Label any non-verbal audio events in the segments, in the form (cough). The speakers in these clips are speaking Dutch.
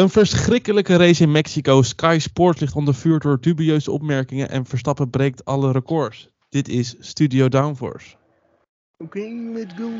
Een verschrikkelijke race in Mexico. Sky Sports ligt onder vuur door dubieuze opmerkingen en Verstappen breekt alle records. Dit is Studio Downforce. Oké, let's go.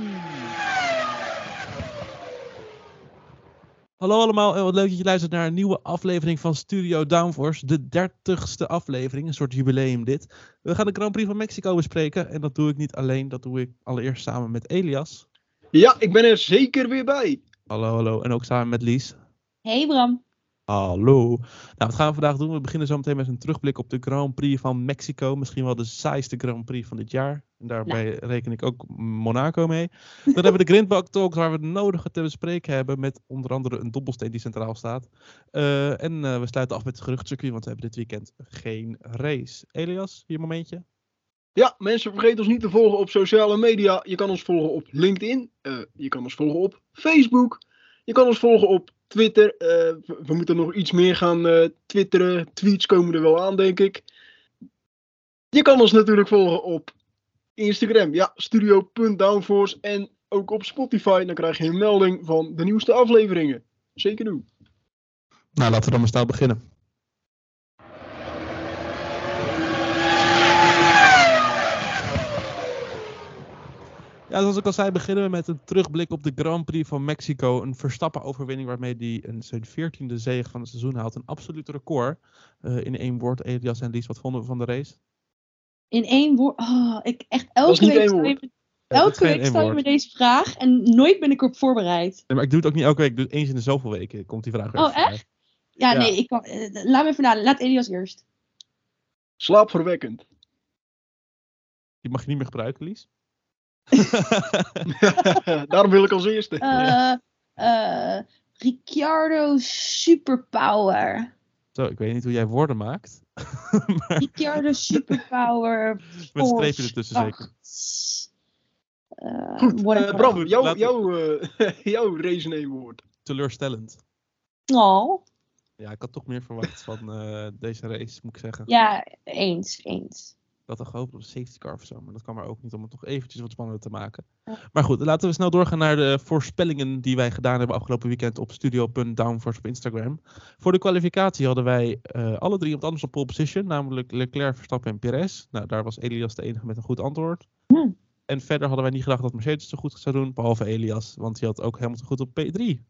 Hallo allemaal en wat leuk dat je luistert naar een nieuwe aflevering van Studio Downforce. De dertigste aflevering, een soort jubileum dit. We gaan de Grand Prix van Mexico bespreken en dat doe ik niet alleen. Dat doe ik allereerst samen met Elias. Ja, ik ben er zeker weer bij. Hallo, hallo. En ook samen met Lies. Hey Bram. Hallo. Nou, wat gaan we vandaag doen? We beginnen zo meteen met een terugblik op de Grand Prix van Mexico. Misschien wel de saaiste Grand Prix van dit jaar. En daarbij reken ik ook Monaco mee. Dan hebben we de Grindbak Talks, waar we het nodige te bespreken hebben. Met onder andere een dobbelsteen die centraal staat. Uh, en uh, we sluiten af met het geruchtcircuit, want we hebben dit weekend geen race. Elias, hier momentje. Ja, mensen vergeet ons niet te volgen op sociale media. Je kan ons volgen op LinkedIn. Uh, je kan ons volgen op Facebook. Je kan ons volgen op Twitter. Uh, we, we, moeten nog iets meer gaan uh, twitteren. Tweets komen er wel aan, denk ik. Je kan ons natuurlijk volgen op Instagram. Ja, studio.downforce. En ook op Spotify. Dan krijg je een melding van de nieuwste afleveringen. Zeker doen. Nou, laten we dan maar snel beginnen. Ja, zoals ik al zei, beginnen we met een terugblik op de Grand Prix van Mexico. Een Verstappen-overwinning waarmee hij een, zijn veertiende zege van het seizoen haalt. Een absoluut record. Uh, in één woord, Elias en Lies, wat vonden we van de race? In één woord? Oh, ik echt elke week stel je, me, elke week stel je me deze vraag en nooit ben ik erop voorbereid. Nee, maar ik doe het ook niet elke week. Ik doe het eens in de zoveel weken komt die vraag Oh, echt? Ja, ja, nee, ik kan, uh, laat me even nadenken. Laat Elias eerst. Slaapverwekkend. Die mag je niet meer gebruiken, Lies. (laughs) Daarom wil ik als eerste. Uh, uh, Ricciardo Superpower. Zo, ik weet niet hoe jij woorden maakt. maar... (laughs) Ricciardo Superpower. Met streepje ertussen zeker. Uh, Goed, uh, Bram, (laughs) jouw jou, uh, jou race name woord. Teleurstellend. Oh. Ja, ik had toch meer verwacht van deze race, moet ik zeggen. Ja, eens, eens. Had al gehoopt op een safety car of zo, maar dat kan maar ook niet om het nog eventjes wat spannender te maken. Ja. Maar goed, laten we snel doorgaan naar de voorspellingen die wij gedaan hebben afgelopen weekend op studio.downforce op Instagram. Voor de kwalificatie hadden wij uh, alle drie op het anders op pole position, namelijk Leclerc, Verstappen en Perez. Nou, daar was Elias de enige met een goed antwoord. Hm. En verder hadden wij niet gedacht dat Mercedes zo goed zou doen, behalve Elias, want hij had ook helemaal goed op P3.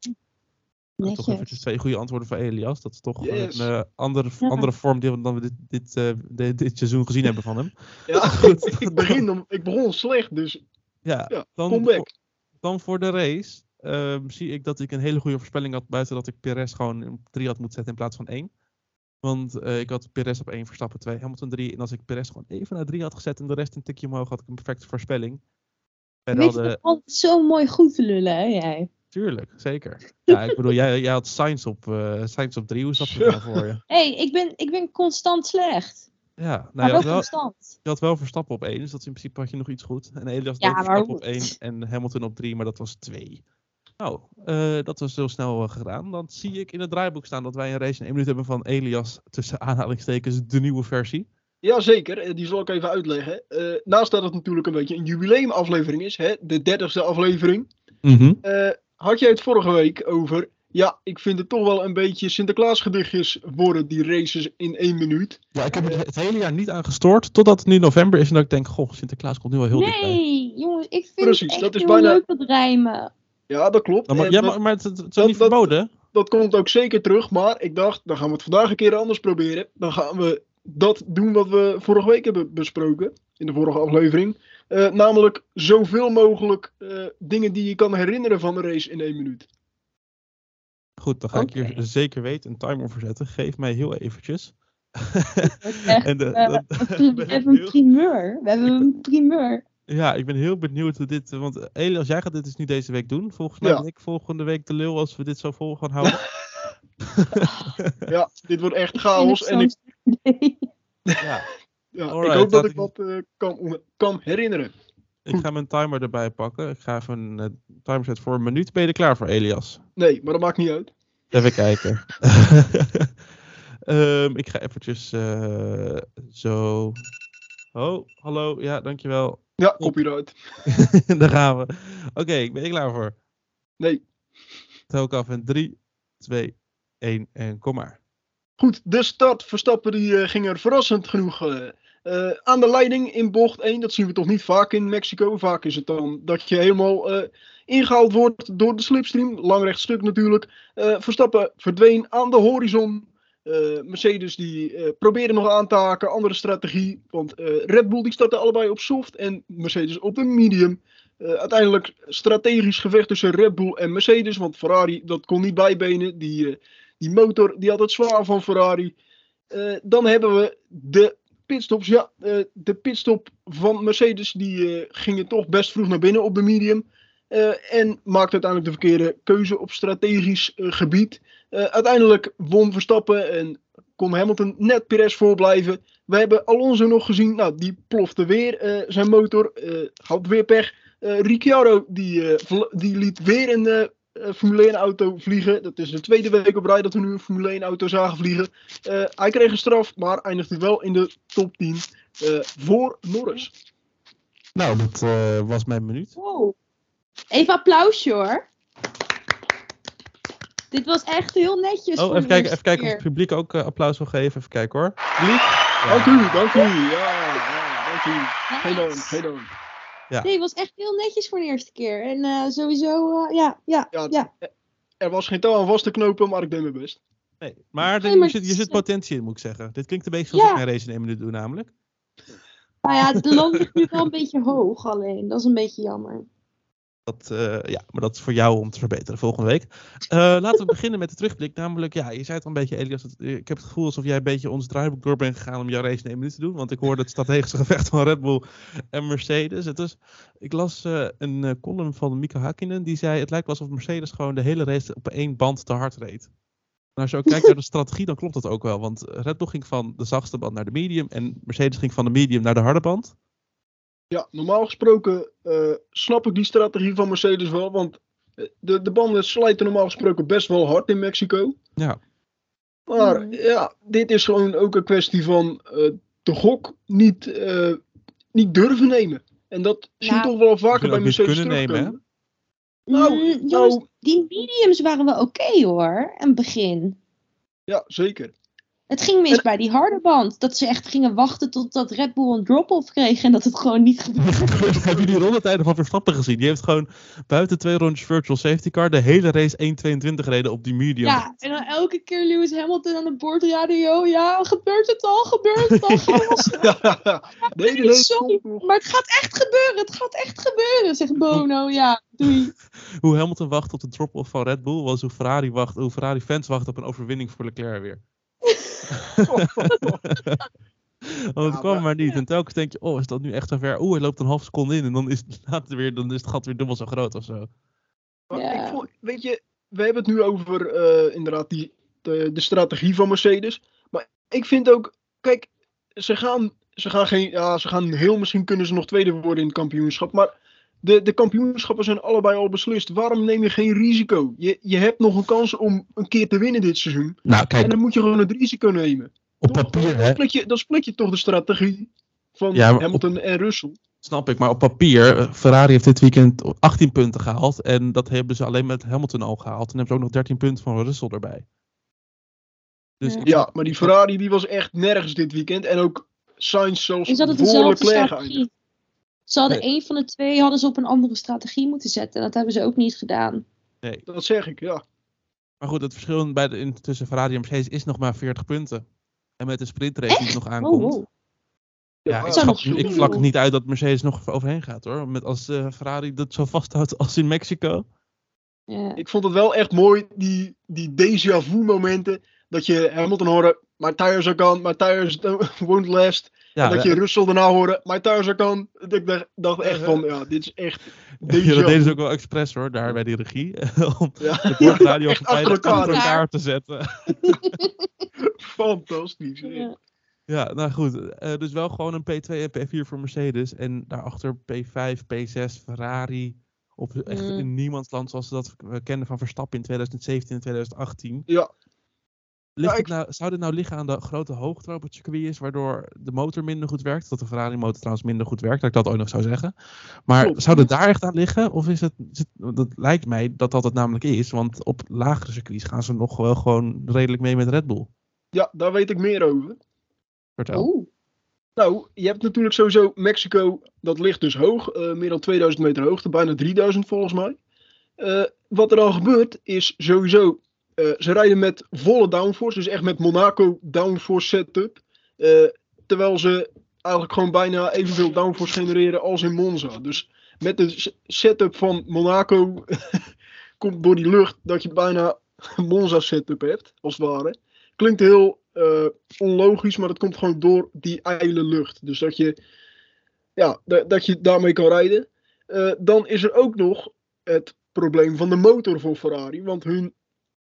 Netjes. Toch eventjes twee goede antwoorden van Elias. Dat is toch yes. een uh, andere, Ja. andere vorm die we dan we dit, dit, uh, dit, dit seizoen gezien hebben van hem. Ja, (laughs) Goed. ik, (laughs) begin om, ik begon slecht, dus Ja, ja, dan, comeback. dan voor de race ehm, zie ik dat ik een hele goede voorspelling had. Buiten dat ik Perez gewoon op 3 had moeten zetten in plaats van 1. Want eh, ik had Perez op 1, Verstappen 2, Hamilton 3. En als ik Perez gewoon even naar 3 had gezet en de rest een tikje omhoog, had ik een perfecte voorspelling. Weet je dat altijd zo mooi goed te lullen, hè, jij? Tuurlijk, zeker. (laughs) Ja, ik bedoel, jij, jij had Sainz op, eh Sainz op 3. Hoe is dat voor je? Hé, (laughs) hey, ik, ben, ik ben constant slecht. Ja, nou, Maar je, wel had wel, constant. je had wel Verstappen op 1, dus dat is in principe had je nog iets goed. En Elias had Ja, Verstappen op 1 en Hamilton op 3, maar dat was 2. Nou, eh, dat was heel snel eh, gedaan. Dan zie ik in het draaiboek staan dat wij een race in 1 minuut hebben van Elias, tussen aanhalingstekens, de nieuwe versie. Jazeker, die zal ik even uitleggen. Eh, naast dat het natuurlijk een beetje een jubileumaflevering is, hè, de dertigste aflevering, eh, had jij het vorige week over. Ja, ik vind het toch wel een beetje Sinterklaasgedichtjes worden, die races in één minuut. Ja, ik heb het het hele jaar niet aan gestoord, totdat het nu november is en dat ik denk, goh, Sinterklaas komt nu wel heel dichtbij. Nee, jongens, ik vind Precies, het echt dat is heel bijna- leuk dat rijmen. Ja, dat klopt. Nou, maar, ja, dat, maar, maar het, het is dat- niet dat- verboden. dat komt ook zeker terug, maar ik dacht, dan gaan we het vandaag een keer anders proberen. Dan gaan we dat doen wat we vorige week hebben besproken, in de vorige aflevering. Eh, namelijk zoveel mogelijk eh, dingen die je kan herinneren van de race in één minuut. Goed, dan ga ik hier zeker weten een timer voor zetten. Geef mij heel eventjes. Echt, (laughs) En de- dan- we (laughs) hebben een primeur. We hebben een primeur. Ja, ik ben heel benieuwd hoe dit. Want eh, Elias, jij gaat dit dus nu deze week doen. Volgens mij Ja. ben ik volgende week de lul als we dit zo vol gaan houden. (laughs) Ja, dit wordt echt chaos. En ik, Nee. ja, ja, ik hoop dat ik ik- wat eh, kan, kan herinneren. ik ga mijn timer erbij pakken. Ik ga even een eh, timer zetten voor een minuut. Ben je er klaar voor, Elias? Nee, maar dat maakt niet uit. Even kijken. (laughs) Ehm, ik ga eventjes eh, zo. Oh, hallo. Ja, dankjewel. Ja, copyright. (laughs) Daar gaan we. Oké, ben je klaar voor? Nee. Tel ik af in 3, 2, 1 en kom maar. Goed, de start. Verstappen die, ging er verrassend genoeg aan de leiding in bocht 1. Dat zien we toch niet vaak in Mexico. Vaak is het dan dat je helemaal ingehaald wordt door de slipstream. Lang recht stuk natuurlijk. Verstappen verdween aan de horizon. Mercedes die probeerde nog aan te haken, andere strategie. Want Red Bull die startte allebei op soft en Mercedes op de medium. uiteindelijk strategisch gevecht tussen Red Bull en Mercedes. Want Ferrari dat kon niet bijbenen. Die, die motor die had het zwaar van Ferrari. dan hebben we de pitstops. Ja, de pitstop van Mercedes die gingen toch best vroeg naar binnen op de medium. en maakte uiteindelijk de verkeerde keuze op strategisch gebied. Uh, uiteindelijk won Verstappen en kon Hamilton net Perez voorblijven. We hebben Alonso nog gezien. Nou, die plofte weer uh, zijn motor. Uh, had weer pech. Ricciardo die, die liet weer een Formule 1 auto vliegen. Dat is de tweede week op rij dat we nu een Formule 1 auto zagen vliegen. hij kreeg een straf, maar eindigde wel in de top 10 voor Norris. Nou, dat was mijn minuut. Wow. Even applausje hoor. Dit was echt heel netjes. Oh, even kijken, even kijken of het publiek ook uh, applaus wil geven. Even kijken hoor. Publiek? Dank u, dank u. Ja, ja dank u. Geen dank, geen dank. Ja. Nee, het was echt heel netjes voor de eerste keer. En uh, sowieso, uh, ja, ja, ja, ja. Er was geen touw aan vast te knopen, maar ik deed mijn best. Nee, maar, nee, maar je, zit, je zit potentie in, moet ik zeggen. Dit klinkt een beetje zoals ja. ik mijn race nemen nu doe, namelijk. Nou ja, het land ligt nu wel een beetje hoog alleen. Dat is een beetje jammer. Dat, uh, ja, maar dat is voor jou om te verbeteren volgende week. Uh, laten we beginnen met de terugblik. Namelijk, ja, je zei het al een beetje, Elias. Het, ik heb het gevoel alsof jij een beetje ons draaiboek door bent gegaan om jouw race in één minuut te doen. Want ik hoorde het strategische gevecht van Red Bull en Mercedes. Het is, ik las een column van Mika Hakkinen. Die zei: Het lijkt wel alsof Mercedes gewoon de hele race op één band te hard reed. En als je ook kijkt naar de strategie, dan klopt dat ook wel. Want Red Bull ging van de zachtste band naar de medium. En Mercedes ging van de medium naar de harde band. Ja, normaal gesproken uh, snap ik die strategie van Mercedes wel. Want eh, de, de banden slijten normaal gesproken best wel hard in Mexico. Ja. Maar mm. ja, dit is gewoon ook een kwestie van uh, de gok niet, uh, niet durven nemen. En dat zie je toch wel vaker bij Mercedes kunnen nemen, hè? Nou, mm, nou, die mediums waren wel oké hoor, in het begin. Ja, zeker. Het ging mis bij die harde band. Dat ze echt gingen wachten totdat Red Bull een drop-off kreeg en dat het gewoon niet gebeurde. (laughs) Hebben jullie die rondetijden van Verstappen gezien? Die heeft gewoon buiten twee rondjes virtual safety car de hele race 1.22 gereden op die medium. Ja, en dan elke keer Lewis Hamilton aan de boordradio. Ja, gebeurt het al? Gebeurt het al? (laughs) ja, nee, nee, sorry, maar het gaat echt gebeuren. Het gaat echt gebeuren, zegt Bono. Ja, doei. (laughs) hoe Hamilton wacht op de drop-off van Red Bull was hoe Ferrari, wacht, hoe Ferrari fans wachten op een overwinning voor Leclerc weer. (laughs) Want het kwam maar, niet. En telkens denk je, oh, is dat nu echt zo ver? Oeh, hij loopt een half seconde in en dan is, (laughs) het, weer, dan is het gat weer dubbel zo groot of zo. ik vond, weet je, we hebben het nu over uh, inderdaad die, de, de, strategie van Mercedes. Maar ik vind ook, kijk, ze gaan, ze gaan geen, ja, ze gaan heel misschien kunnen ze nog tweede worden in het kampioenschap. Maar de, de kampioenschappen zijn allebei al beslist. Waarom neem je geen risico? Je, je hebt nog een kans om een keer te winnen dit seizoen. Nou, kijk, en dan moet je gewoon het risico nemen. Op papier, dan, split je, dan split je toch de strategie van Hamilton en Russell. Snap ik, maar op papier, eh, Ferrari heeft dit weekend 18 punten gehaald. En dat hebben ze alleen met Hamilton al gehaald. En hebben ze ook nog 13 punten van Russell erbij. Dus ja, maar die Ferrari die was echt nergens dit weekend. En ook Sainz zelfs voor Leclerc ze hadden één van de twee hadden ze op een andere strategie moeten zetten. Dat hebben ze ook niet gedaan. Nee. Dat zeg ik, ja. Maar goed, het verschil bij de, tussen Ferrari en Mercedes is nog maar 40 punten. En met de sprintrace die nog aankomt. Oh, Ja, ik, schat, ik vlak niet uit dat Mercedes nog overheen gaat hoor. Met als uh, Ferrari dat zo vasthoudt als in Mexico. Ja. Ik vond het wel echt mooi, die, die déjà vu momenten. Dat je Hamilton hoorde, my tires are gone, my tires (laughs) won't last. Ja, en dat je Russell daarna hoorde, tires are gone. Ik dacht echt van, ja, dit is echt... (laughs) Ja, dat deden ze ook wel expres hoor, daar bij die regie. (laughs) om ja. de boordradio van achter elkaar, elkaar te zetten. (laughs) Fantastisch. Ja. ja, nou goed. Uh, dus wel gewoon een P2 en P4 voor Mercedes. En daarachter P5, P6, Ferrari. Op echt mm. in niemands land zoals we dat we kennen van Verstappen in 2017 en 2018. Ja. Ligt het nou, zou dit nou liggen aan de grote hoogte op het circuit is, waardoor de motor minder goed werkt? Dat de Ferrari-motor trouwens minder goed werkt, dat ik dat ooit nog zou zeggen. Maar Klopt. zou het daar echt aan liggen? Of is het, is het- dat lijkt mij dat dat het namelijk is, want op lagere circuits gaan ze nog wel gewoon redelijk mee met Red Bull. Ja, daar weet ik meer over. Vertel. Oeh. Nou, je hebt natuurlijk sowieso Mexico, dat ligt dus hoog, eh, meer dan 2000 meter hoogte, bijna 3000 volgens mij. Eh, wat er dan gebeurt is sowieso, eh, ze rijden met volle downforce, dus echt met Monaco downforce setup. eh, terwijl ze eigenlijk gewoon bijna evenveel downforce genereren als in Monza. Dus met de setup van Monaco (laughs) komt door die lucht dat je bijna een Monza setup hebt, als het ware. Klinkt heel eh, onlogisch, maar dat komt gewoon door die ijle lucht. Dus dat je, ja, da- dat je daarmee kan rijden. Dan is er ook nog het probleem van de motor voor Ferrari. Want hun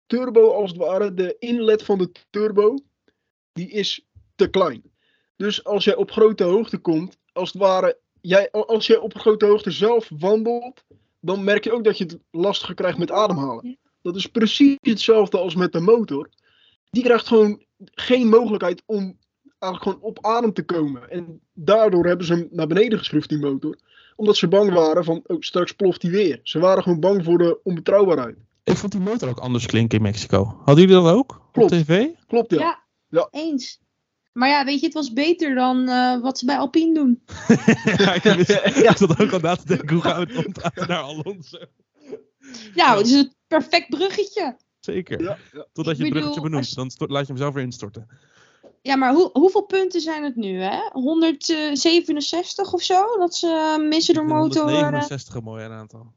turbo, als het ware, de inlet van de turbo, die is te klein. Dus als jij op grote hoogte komt, als het ware, jij, als jij op grote hoogte zelf wandelt, dan merk je ook dat je het lastiger krijgt met ademhalen. Dat is precies hetzelfde als met de motor. Die krijgt gewoon geen mogelijkheid om eigenlijk gewoon op adem te komen. En daardoor hebben ze hem naar beneden geschroefd, die motor. Omdat ze bang waren van, oh, straks ploft hij weer. Ze waren gewoon bang voor de onbetrouwbaarheid. Ik vond die motor ook anders klinken in Mexico. Hadden jullie dat ook Klopt. op tv? Klopt, ja. Ja. Ja. Eens. Maar ja, weet je, het was beter dan eh, wat ze bij Alpine doen. (laughs) (laughs) ja, ik, zat ook al na te denken, hoe gaan we het omdraaien naar Alonso? Nou, het is een perfect bruggetje. Zeker. Ja, ja. Totdat Ik je het bruggetje benoemt, dan stort- laat je hem zelf weer instorten. Ja, maar hoe, hoeveel punten zijn het nu, hè? 167 of zo? Dat ze eh, missen door motor. eh, 169 een mooi aantal.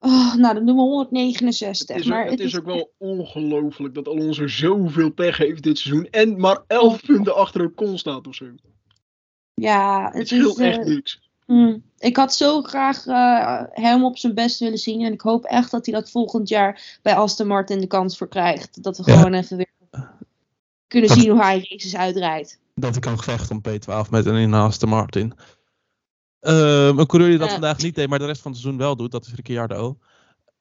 Oh, nou, dan doen we Het 169. is, maar ook, het is ook wel ongelooflijk dat Alonso zoveel pech heeft dit seizoen. En maar 11 punten achter Ocon staat of zo. Het Ja, het scheelt is... eh, echt niks. mm. ik had zo graag eh, hem op zijn best willen zien. En ik hoop echt dat hij dat volgend jaar bij Aston Martin de kans voor krijgt. Dat we Ja. gewoon even weer kunnen Dat- zien hoe hij races uitrijdt. Dat ik kan vechten om P12 met een in Aston Martin. Ehm, een coureur die dat Ja. vandaag niet deed, maar de rest van het seizoen wel doet, dat is Ricciardo.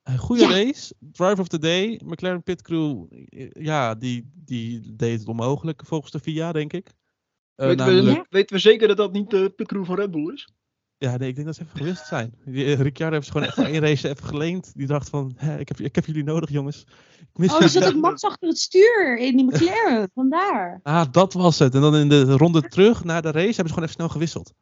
Een goede Ja. race. Driver of the day. McLaren Pit Crew, eh, ja, die, die deed het onmogelijk volgens de FIA, denk ik. Eh, weten, namelijk- we, weten we zeker dat dat niet de pitcrew van Red Bull is? Ja, nee, ik denk dat ze even gewisseld zijn. Eh, Ricciardo heeft ze gewoon even één race even geleend. Die dacht van, hè, ik, heb, ik heb jullie nodig, jongens. Ik mis Oh, er zat ook Max achter het stuur in die McLaren. (laughs) Vandaar. Ah, dat was het. En dan in de ronde terug na de race hebben ze gewoon even snel gewisseld.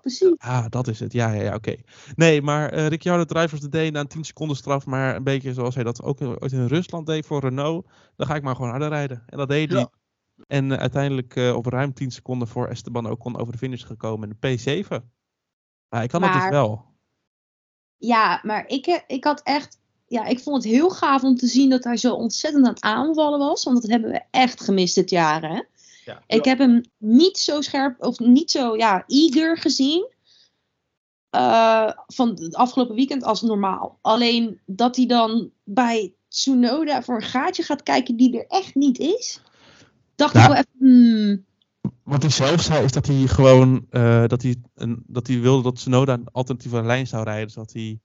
Precies. Ah, dat is het. Ja, ja, ja, oké. Nee, maar eh Ricciardo Drivers de day na een 10 seconden straf, maar een beetje zoals hij dat ook in- ooit in Rusland deed voor Renault. Dan ga ik maar gewoon harder rijden. En dat deed hij. Ja. En eh, uiteindelijk eh, op ruim 10 seconden voor Esteban Ocon over de finish gekomen in de P7. Maar ik kan dat dus Maar- wel. Ja, maar ik, ik had echt. Ja, ik vond het heel gaaf om te zien dat hij zo ontzettend aan het aanvallen was. Want dat hebben we echt gemist dit jaar. Hè? Ja. Ik heb hem niet zo scherp of niet zo ja, eager gezien. eh, van het afgelopen weekend als normaal. Alleen dat hij dan bij Tsunoda voor een gaatje gaat kijken die er echt niet is. Dacht ik wel even. hmm, Wat hij zelf zei is dat hij gewoon eh, dat, hij een, dat hij wilde dat Tsunoda een alternatieve lijn zou rijden. Zodat hij,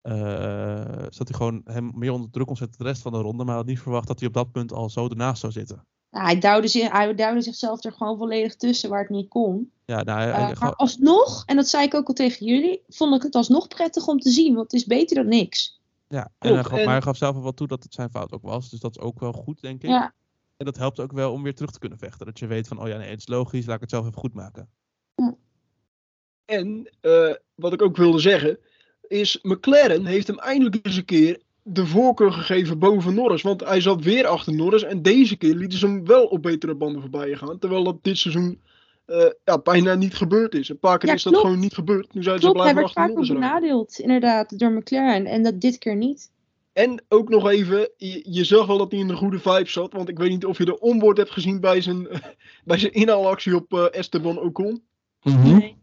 eh, zodat hij gewoon hem meer onder druk kon zetten de rest van de ronde. Maar had niet verwacht dat hij op dat punt al zo ernaast zou zitten. Nou, hij, duwde zich, hij duwde zichzelf er gewoon volledig tussen waar het niet kon. Ja, nou, hij- Eh, maar alsnog, en dat zei ik ook al tegen jullie, vond ik het alsnog prettig om te zien. Want het is beter dan niks. Ja, en hij gaf, en- maar hij gaf zelf al wel toe dat het zijn fout ook was. Dus dat is ook wel goed, denk ik. Ja, En dat helpt ook wel om weer terug te kunnen vechten. Dat je weet van, oh ja, nee, het is logisch, laat ik het zelf even goed maken. En eh, wat ik ook wilde zeggen, is McLaren heeft hem eindelijk eens een keer de voorkeur gegeven boven Norris. Want hij zat weer achter Norris en deze keer lieten ze hem wel op betere banden voorbij gaan. Terwijl dat dit seizoen eh, ja, bijna niet gebeurd is. Een paar keer Ja, is dat klopt. gewoon niet gebeurd. Nu zijn ze klopt. Hij blijven werd achter vaak ook Norris rijden. benadeeld, inderdaad, door McLaren. En dat dit keer niet. En ook nog even, je, je zag wel dat hij in de goede vibe zat. Want ik weet niet of je de onboard hebt gezien bij zijn, (laughs) bij zijn inhaalactie op eh, Esteban Ocon. Nee.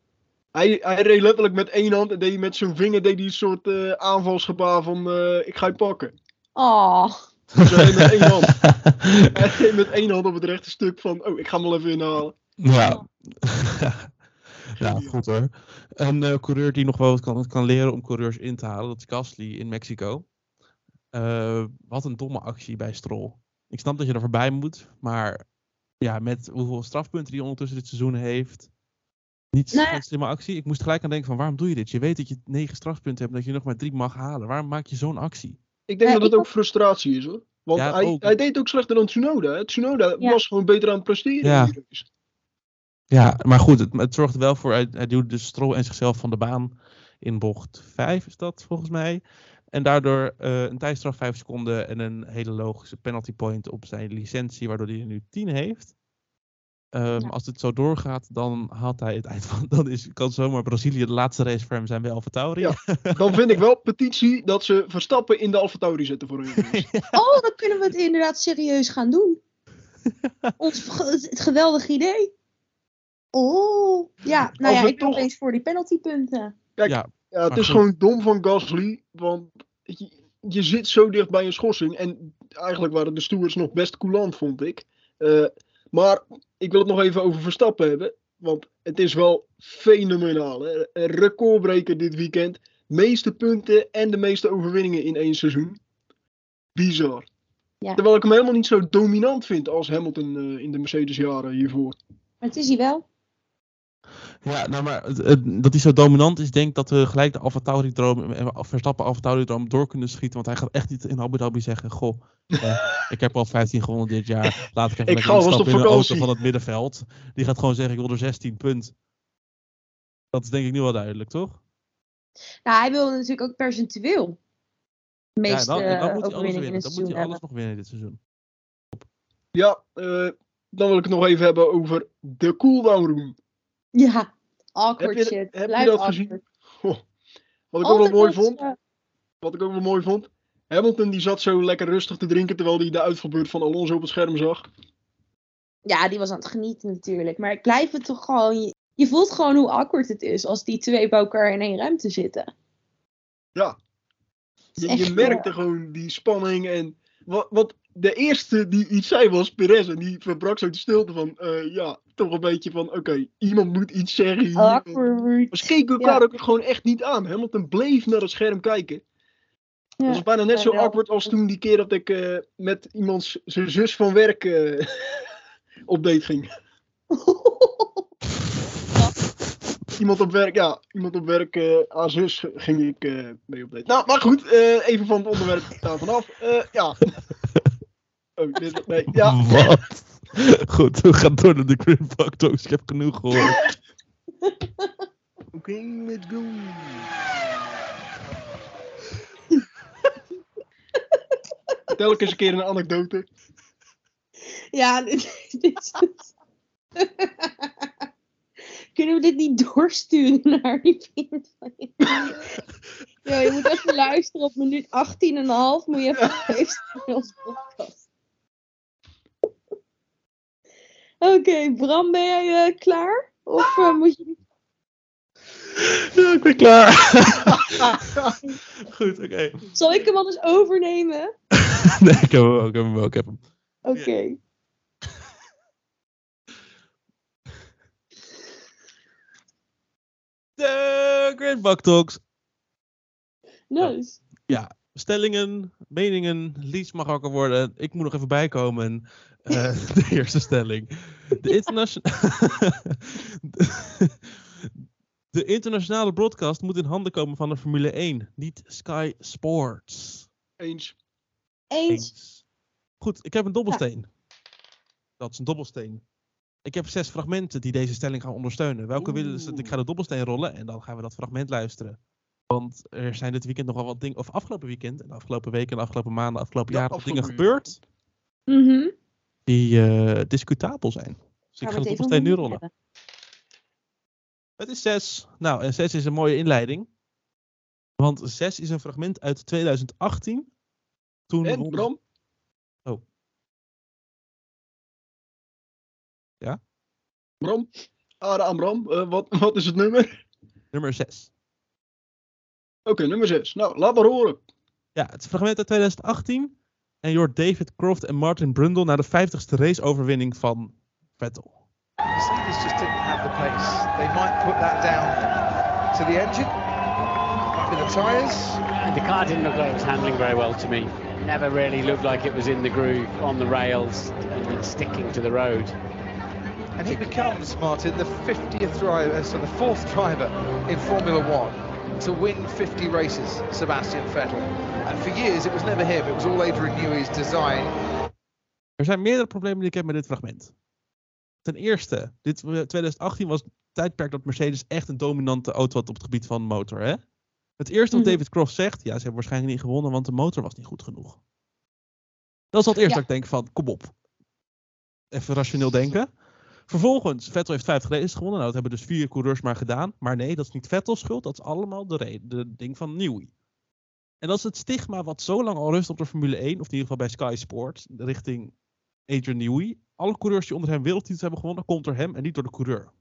Hij, hij reed letterlijk met één hand en deed hij met zijn vinger deed hij een soort eh, aanvalsgebaar van eh, ik ga je pakken. Oh, Dus hij reed met één hand. (laughs) Hij reed met één hand op het rechte stuk van oh ik ga hem wel even inhalen. Ja. (laughs) ja, goed hoor. Een eh, coureur die nog wel wat kan, kan leren om coureurs in te halen, dat is Gasly in Mexico. Eh, wat een domme actie bij Stroll. Ik snap dat je er voorbij moet, maar ja, met hoeveel strafpunten die ondertussen dit seizoen heeft. Niet Nou geen slimme actie. Ik moest gelijk aan denken van waarom doe je dit? Je weet dat je negen strafpunten hebt en dat je nog maar drie mag halen. Waarom maak je zo'n actie? Ik denk Ja, dat het ook frustratie is hoor. Want Ja, hij, deed ook slechter dan Tsunoda. Tsunoda Ja. was gewoon beter aan het presteren. Ja. Ja, maar goed, het, het zorgt er wel voor. Hij, hij duwde dus Stroll en zichzelf van de baan in bocht 5 is dat volgens mij. En daardoor eh, een tijdstraf 5 seconden en een hele logische penalty point op zijn licentie, waardoor hij er nu 10 heeft. Ehm, Ja. Als het zo doorgaat, dan haalt hij het (laughs) eind van. Dan is, kan zomaar Brazilië de laatste race voor hem zijn bij AlphaTauri. Ja. (laughs) Dan vind ik wel petitie dat ze Verstappen in de AlphaTauri zetten voor een (laughs) race. Oh, dan kunnen we het inderdaad serieus gaan doen. Ons het geweldig idee. Oh, ja. Nou Als ja, ik ben toch- opeens voor die penaltypunten. Kijk, Ja, Ja, het is goed. gewoon dom van Gasly, want je, je zit zo dicht bij een schorsing. En eigenlijk waren de stewards nog best coulant, vond ik. Eh, maar ik wil het nog even over Verstappen hebben. Want het is wel fenomenaal. Hè? Een recordbreker dit weekend. Meeste punten en de meeste overwinningen in één seizoen. Bizar. Ja. Terwijl ik hem helemaal niet zo dominant vind als Hamilton eh, in de Mercedes-jaren hiervoor. Maar het is hij wel. Ja, nou maar het- het- dat hij zo dominant is, denk ik dat we gelijk de AlphaTauri-droom, en Verstappen AlphaTauri-droom door kunnen schieten. Want hij gaat echt niet in Abu Dhabi zeggen, goh, eh, (laughs) ik heb al 15 gewonnen dit jaar, laat ik even Ik lekker ga op in een auto van het middenveld. Die gaat gewoon zeggen, ik wil er 16 punt. Dat is denk ik nu wel duidelijk, toch? Nou, hij wil natuurlijk ook percentueel. De Ja, dan, dan eh, moet hij alles winnen. Dan moet hij alles nog winnen dit seizoen. Ja, eh, dan wil ik het nog even hebben over de cooldown room. Ja, awkward Heb je- shit. heb je Blijft dat awkward. gezien? Wat ik ook wel mooi vond, wat ik ook wel mooi vond. Hamilton die zat zo lekker rustig te drinken terwijl hij de uitvalbeurt van Alonso op het scherm zag. Ja, die was aan het genieten natuurlijk. Maar ik blijf het toch gewoon... Je, voelt gewoon hoe awkward het is als die twee bij elkaar in één ruimte zitten. Ja. Je, je merkte gewoon die spanning en wat, wat de eerste die iets zei was Perez en die verbrak zo de stilte van eh, ja, toch een beetje van oké, iemand moet iets zeggen Awkward. Ze keken elkaar Ja. ook gewoon echt niet aan. Hamilton bleef naar het scherm kijken. Ja. Dat was bijna net zo awkward als toen die keer dat ik eh, met iemands zijn zus van werk eh, (laughs) op date ging. (laughs) Iemand op werk, ja, iemand op werk, eh aan zus ging ik eh, mee op date. Nou, maar goed, eh, even van het onderwerp daar vanaf. Eh, ja. (laughs) Oh, dit, nee, ja. Wat? Goed, we gaan door naar de Buck Talks. Ik heb genoeg gehoord. (laughs) Oké, let's go. (laughs) Eens een keer een anekdote. Ja, dit, dit is het. Kunnen we dit niet doorsturen (laughs) naar die vriend van je? (laughs) Ja, je moet even luisteren op minuut 18 en een half. Moet je even (laughs) luisteren naar onze podcast. Oké, Bram, ben jij eh, klaar? Of eh, moet je... Ja, ik ben klaar. Goed, oké. Zal ik hem anders overnemen? Nee, ik heb hem wel, ik heb hem ik heb hem. Oké. De Green Buck Talks. Nice. Stellingen, meningen, Lies mag wakker worden. Ik moet nog even bijkomen. Eh, (laughs) de eerste stelling. De, internation- (laughs) de internationale broadcast moet in handen komen van de Formule 1, niet Sky Sports. Eens. Eens. Eens. Goed, ik heb een dobbelsteen. Dat is een dobbelsteen. Ik heb zes fragmenten die deze stelling gaan ondersteunen. Welke willen ze? Ik ga de dobbelsteen rollen en dan gaan we dat fragment luisteren. Want er zijn dit weekend nogal wat dingen, of afgelopen weekend, en de afgelopen weken, de afgelopen maanden, de afgelopen Ja, jaren, wat dingen gebeurd Mhm. die eh, discutabel zijn. Dus ik ga de dobbelsteen nu rollen. hebben. Het is 6. Nou, en 6 is een mooie inleiding. Want 6 is een fragment uit 2018. Toen En Bram? Ja? Bram? Ade aan Bram. Eh, wat, (laughs) wat is het nummer? nummer 6. Oké, nummer 6. Nou, laat maar horen. Ja, het is een fragment uit 2018. En je hoort David Croft en Martin Brundle naar de 50ste raceoverwinning van Vettel. Mercedes just didn't have the pace. They might put that down to the engine, be the tyres. The car didn't look like it was handling very well to me. never really looked like it was in the groove on the rails and sticking to the road. And he becomes, Martin, the 50th driver, so the fourth (laughs) driver in Formula One to win 50 races, Sebastian Vettel. And for years it was never him, it was all Adrian Newey's design. Er zijn meerdere problemen die ik heb met dit fragment. Ten eerste, dit, 2018 was het tijdperk dat Mercedes echt een dominante auto had op het gebied van motor. Hè? Het eerste wat Mhm. David Croft zegt, ja, ze hebben waarschijnlijk niet gewonnen, want de motor was niet goed genoeg. Dat is al het eerste Ja. dat ik denk van, kom op. Even rationeel (laughs) denken. Vervolgens, Vettel heeft 50 races gewonnen. Nou, dat hebben dus vier coureurs maar gedaan. Maar nee, dat is niet Vettels schuld. Dat is allemaal de, reden, de ding van Newey. En dat is het stigma wat zo lang al rust op de Formule 1, of in ieder geval bij Sky Sports, richting Adrian Newey. Alle coureurs die onder hem wereldtitels hebben gewonnen, komt door hem en niet door de coureur.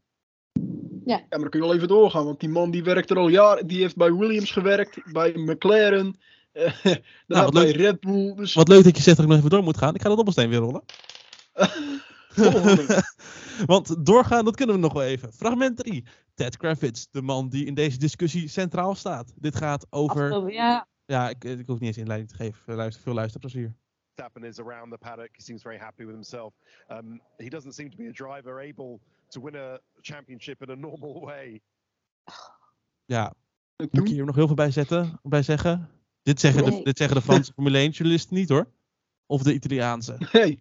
Ja, maar dan kun je wel even doorgaan, want die man die werkt er al jaren. Die heeft bij Williams gewerkt, bij McLaren, (laughs) eh, wat bij leuk. Red Bull. Dus Wat leuk dat je zegt dat ik nog even door moet gaan. Ik ga de dobbelsteen weer rollen. (laughs) (laughs) (laughs) Want doorgaan, dat kunnen we nog wel even. Fragment 3. Ted Kravitz, de man die in deze discussie centraal staat. Dit gaat over... Afgelopen, ja. Ja, ik, ik hoef niet eens inleiding te geven. Luister, veel luisterplezier. Verstappen is around the paddock. He seems very happy with himself. Um, he doesn't seem to be a driver able to win a championship in a normal way. Ja, moet ik hier nog heel veel bij, zetten, bij zeggen? Dit zeggen, de, dit zeggen de Franse Formule 1 journalisten niet hoor. Of de Italiaanse. (laughs) Nee,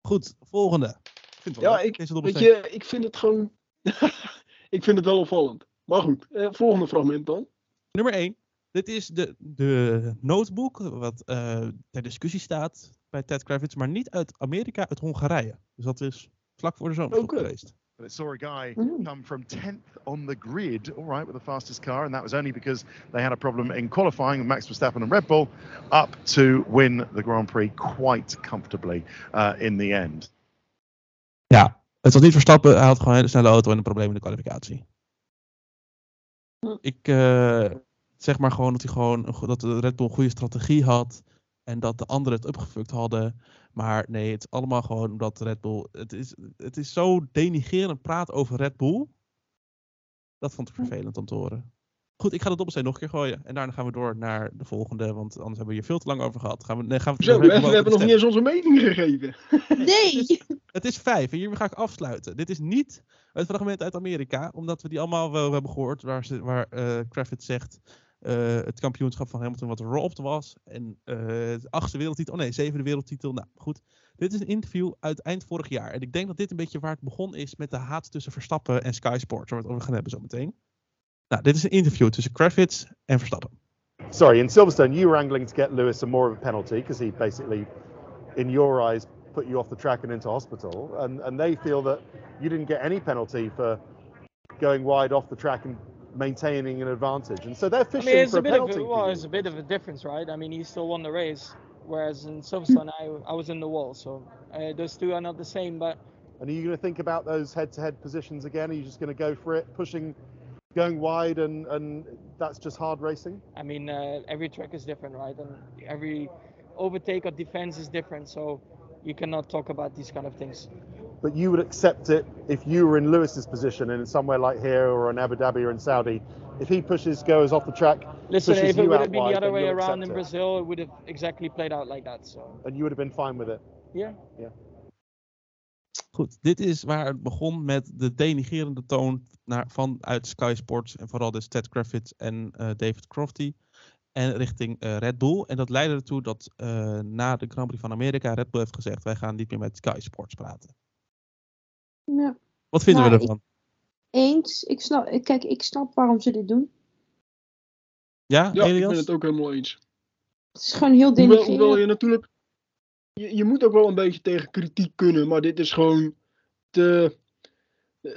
Goed, volgende. Ik vind wel ja, ik, weet je, ik vind het gewoon. (laughs) ik vind het wel opvallend. Maar goed, eh, volgende fragment dan. Nummer 1. Dit is de, de notebook wat eh, ter discussie staat bij Ted Kravitz, maar niet uit Amerika, uit Hongarije. Dus dat is vlak voor de zomerstop Oké. geweest. But it saw a guy Mm. come from 10th on the grid, all right, with the fastest car, and that was only because they had a problem in qualifying with Max Verstappen and Red Bull, up to win the Grand Prix quite comfortably uh, in the end. Ja, het was niet Verstappen, hij had gewoon een hele snelle auto en een probleem in de kwalificatie. Hm. Ik eh, zeg maar gewoon dat hij gewoon dat de Red Bull een goede strategie had en dat de anderen het opgefukt hadden. Maar nee, het is allemaal gewoon omdat Red Bull. Het is, het is zo denigerend praat over Red Bull. Dat vond ik vervelend om te horen. Goed, ik ga de dobbelsteen nog een keer gooien. En daarna gaan we door naar de volgende. Want anders hebben we hier veel te lang over gehad. Gaan we, nee, gaan we, Zo, we, hebben nog niet eens onze mening gegeven. (laughs) (laughs) Nee! het is vijf en hiermee ga ik afsluiten. Dit is niet het fragment uit Amerika, omdat we die allemaal wel hebben gehoord, waar, ze, waar eh Kravitz zegt eh, het kampioenschap van Hamilton wat robbed was. En de achtste wereldtitel, oh nee, zevende wereldtitel. Nou goed, dit is een interview uit eind vorig jaar. En ik denk dat dit een beetje waar het begon is met de haat tussen Verstappen en Sky Sports, waar we het over gaan hebben zo meteen. Nou, dit is een interview tussen Kravitz en Verstappen. sorry, in Silverstone, you were angling to get Lewis some more of a penalty because he basically, in your eyes, put you off the track and into hospital. And, and they feel that you didn't get any penalty for going wide off the track and maintaining an advantage. And so they're I fishing mean, it's for a a bit of penalty. a, for well, it's a bit of a difference, right? I mean, he still won the race, whereas in Silverstone, I I was in the wall. So uh, those two are not the same. But And are you going to think about those head-to-head positions again? Are you just going to go for it, pushing, going wide, and, and that's just hard racing? I mean, uh, every track is different, right? And every overtake or defense is different. So you cannot talk about these kind of things. But you would accept it if you were in Lewis's position in somewhere like here or in Abu Dhabi or in Saudi. If he pushes goes off the track, Listen, pushes if it you would have been wide, the other way around in it. Brazil, it would have exactly played out like that. So and you would have been fine with it. yeah. Goed, dit is waar het begon met de denigerende toon naar, vanuit Sky Sports. En vooral dus Ted Kravitz en eh, David Crofty. En richting eh, Red Bull. En dat leidde ertoe dat eh, na de Grand Prix van Amerika Red Bull heeft gezegd: wij gaan niet meer met Sky Sports praten. Ja. Wat vinden Nou, we ervan? Eens. Ik snap, kijk, ik snap waarom ze dit doen. Ja, Ja, ik ben het ook helemaal eens. Het is gewoon heel Hoewel, denigrerend. hoewel je natuurlijk. Je, je moet ook wel een beetje tegen kritiek kunnen, maar dit is gewoon te,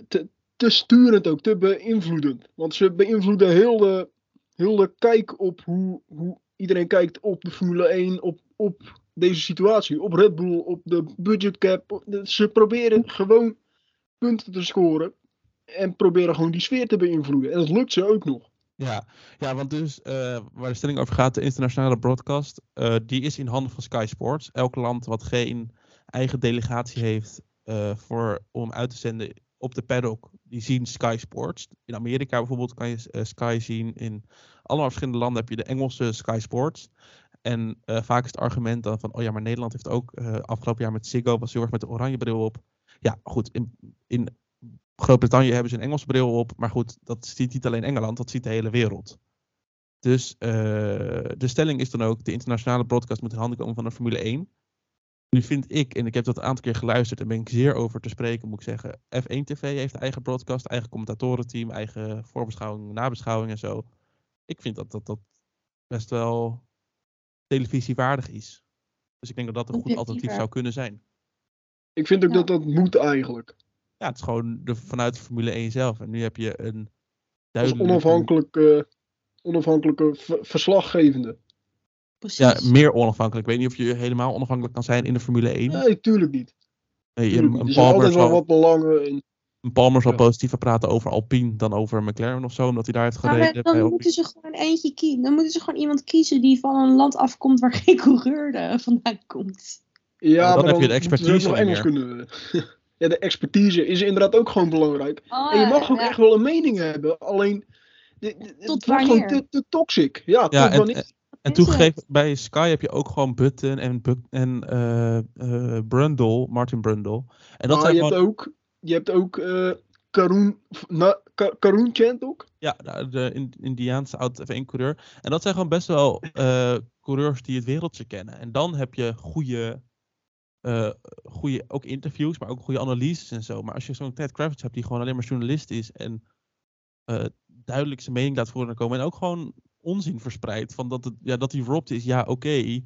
te, te sturend ook, te beïnvloedend. Want ze beïnvloeden heel de, heel de kijk op hoe, hoe iedereen kijkt op de Formule 1, op, op deze situatie, op Red Bull, op de budgetcap. Ze proberen gewoon punten te scoren en proberen gewoon die sfeer te beïnvloeden. En dat lukt ze ook nog. Ja, ja want dus eh, waar de stelling over gaat, de internationale broadcast, eh, die is in handen van Sky Sports. Elk land wat geen eigen delegatie heeft eh, voor, om uit te zenden op de paddock, die zien Sky Sports. In Amerika bijvoorbeeld kan je Sky zien. In allemaal verschillende landen heb je de Engelse Sky Sports. En vaak is het argument dan van, oh ja, maar Nederland heeft ook afgelopen jaar met Ziggo, was heel erg met de oranje bril op. Ja, goed, in, in Groot-Brittannië hebben ze een Engelse bril op, maar goed, dat ziet niet alleen Engeland, dat ziet de hele wereld. Dus uh, de stelling is dan ook, de internationale broadcast moet in handen komen van de Formule 1. Nu vind ik, en ik heb dat een aantal keer geluisterd en ben ik zeer over te spreken, moet ik zeggen. F1 TV heeft eigen broadcast, eigen commentatorenteam, eigen voorbeschouwing, nabeschouwing en zo. Ik vind dat dat, dat best wel televisiewaardig is. Dus ik denk dat dat een goed alternatief zou kunnen zijn. Ik vind ook ja. dat dat moet eigenlijk. Ja, het is gewoon de, vanuit de Formule 1 zelf. En nu heb je een duidelijke... onafhankelijke, onafhankelijke verslaggevende. Precies. Ja, meer onafhankelijk. Ik weet niet of je helemaal onafhankelijk kan zijn in de Formule 1. Nee, tuurlijk niet. Nee, tuurlijk een, Palmer zal, wel wat belangen in. Een Palmer zal ja. positiever praten over Alpine dan over McLaren of zo, omdat hij daar heeft gereden. Maar dan moeten ze gewoon eentje kiezen. Dan moeten ze gewoon iemand kiezen die van een land afkomt waar geen coureur er (laughs) vandaan komt. Ja, dan, maar heb je de expertise nog Engels kunnen. ja, de expertise is inderdaad ook gewoon belangrijk. Oh, en je mag ook ja. echt wel een mening hebben. Alleen, het wordt gewoon te, te toxic. Ja, ja tot en, en toegegeven, bij Sky heb je ook gewoon Button en, en uh, uh, Brundle, Martin Brundle. En dat ah, zijn je, gewoon... hebt ook, je hebt ook uh, Karun, na, Karun Chant ook? Ja, de Indiaanse oud-F1-coureur. En dat zijn gewoon best wel coureurs die het wereldje kennen. En dan heb je goede, goede ook interviews, maar ook goede analyses en zo. Maar als je zo'n Ted Kravitz hebt die gewoon alleen maar journalist is en duidelijk zijn mening laat voren komen. En ook gewoon onzin verspreidt. Van dat, het, ja, dat hij robbed is, ja, oké.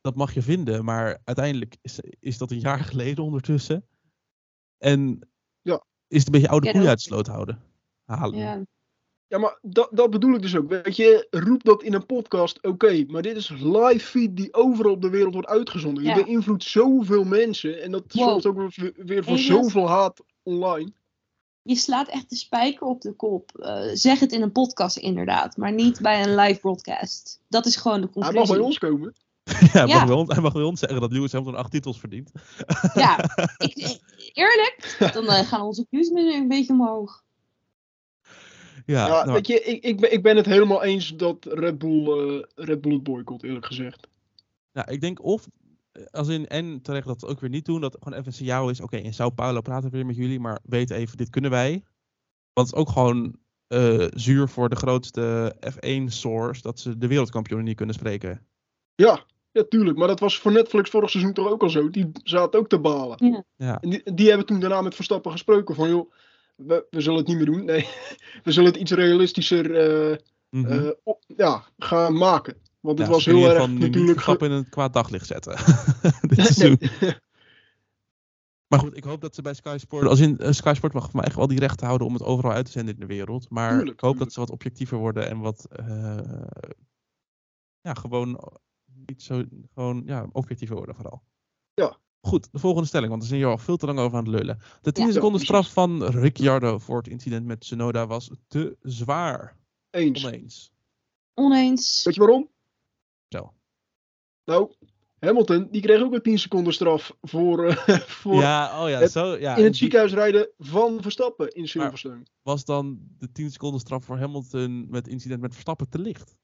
dat mag je vinden. Maar uiteindelijk is, is dat een jaar (laughs) geleden ondertussen. En ja. is het een beetje oude koeien uit de sloot houden. Halen. Ja. Ja, maar dat, dat bedoel ik dus ook. Weet je, roep dat in een podcast, oké. maar dit is live feed die overal op de wereld wordt uitgezonden. Ja. Je beïnvloedt zoveel mensen. En dat Wow. zorgt ook weer, weer voor zoveel haat online. Je slaat echt de spijker op de kop. Eh, zeg het in een podcast inderdaad, maar niet bij een live broadcast. Dat is gewoon de Hij mag conclusie. bij ons komen. (laughs) ja, Ja. Mag bij ons, hij mag bij ons zeggen dat Lewis Hamilton acht titels verdient. Ja, (laughs) ik, eerlijk, dan eh, gaan onze views nu een beetje omhoog. Ja, Ja, nou, weet je, ik, ik, ben, ik ben het helemaal eens dat Red Bull, eh, Red Bull het boycott, eerlijk gezegd. nou, ik denk of, eh, als in, en terecht dat we het ook weer niet doen, dat het gewoon even een signaal is, oké, in Sao Paulo praten we weer met jullie, maar weet even, dit kunnen wij. Want het is ook gewoon eh, zuur voor de grootste F1-source dat ze de wereldkampioenen niet kunnen spreken. Ja, ja, tuurlijk. Maar dat was voor Netflix vorig seizoen toch ook al zo. Die zaten ook te balen. Ja. En die, die hebben toen daarna met Verstappen gesproken van, joh, we, we zullen het niet meer doen. Nee, we zullen het iets realistischer eh, Mhm. eh, op- ja, gaan maken. Want het Ja, was heel erg natuurlijk... Verstappen in een kwaad daglicht zetten. (laughs) Dit. Maar goed, ik hoop dat ze bij Sky Sport, als in eh, Sky Sport mag mij echt wel die rechten houden om het overal uit te zenden in de wereld. Maar Tuurlijk, ik hoop tuurlijk. dat ze wat objectiever worden en wat, ja, gewoon niet zo, gewoon, ja, objectiever worden vooral. Ja. Goed, de volgende stelling, want we zijn hier al veel te lang over aan het lullen. De 10 Ja, seconden straf van Ricciardo voor het incident met Tsunoda was te zwaar. Eens. Oneens. Oneens. Weet je waarom? Zo. Nou, Hamilton, die kreeg ook een 10 seconden straf voor, eh, (laughs) voor Ja, oh ja, het- zo, ja. in het die- ziekenhuis rijden van Verstappen in Silverstone. was dan de 10 seconden straf voor Hamilton met incident met Verstappen te licht?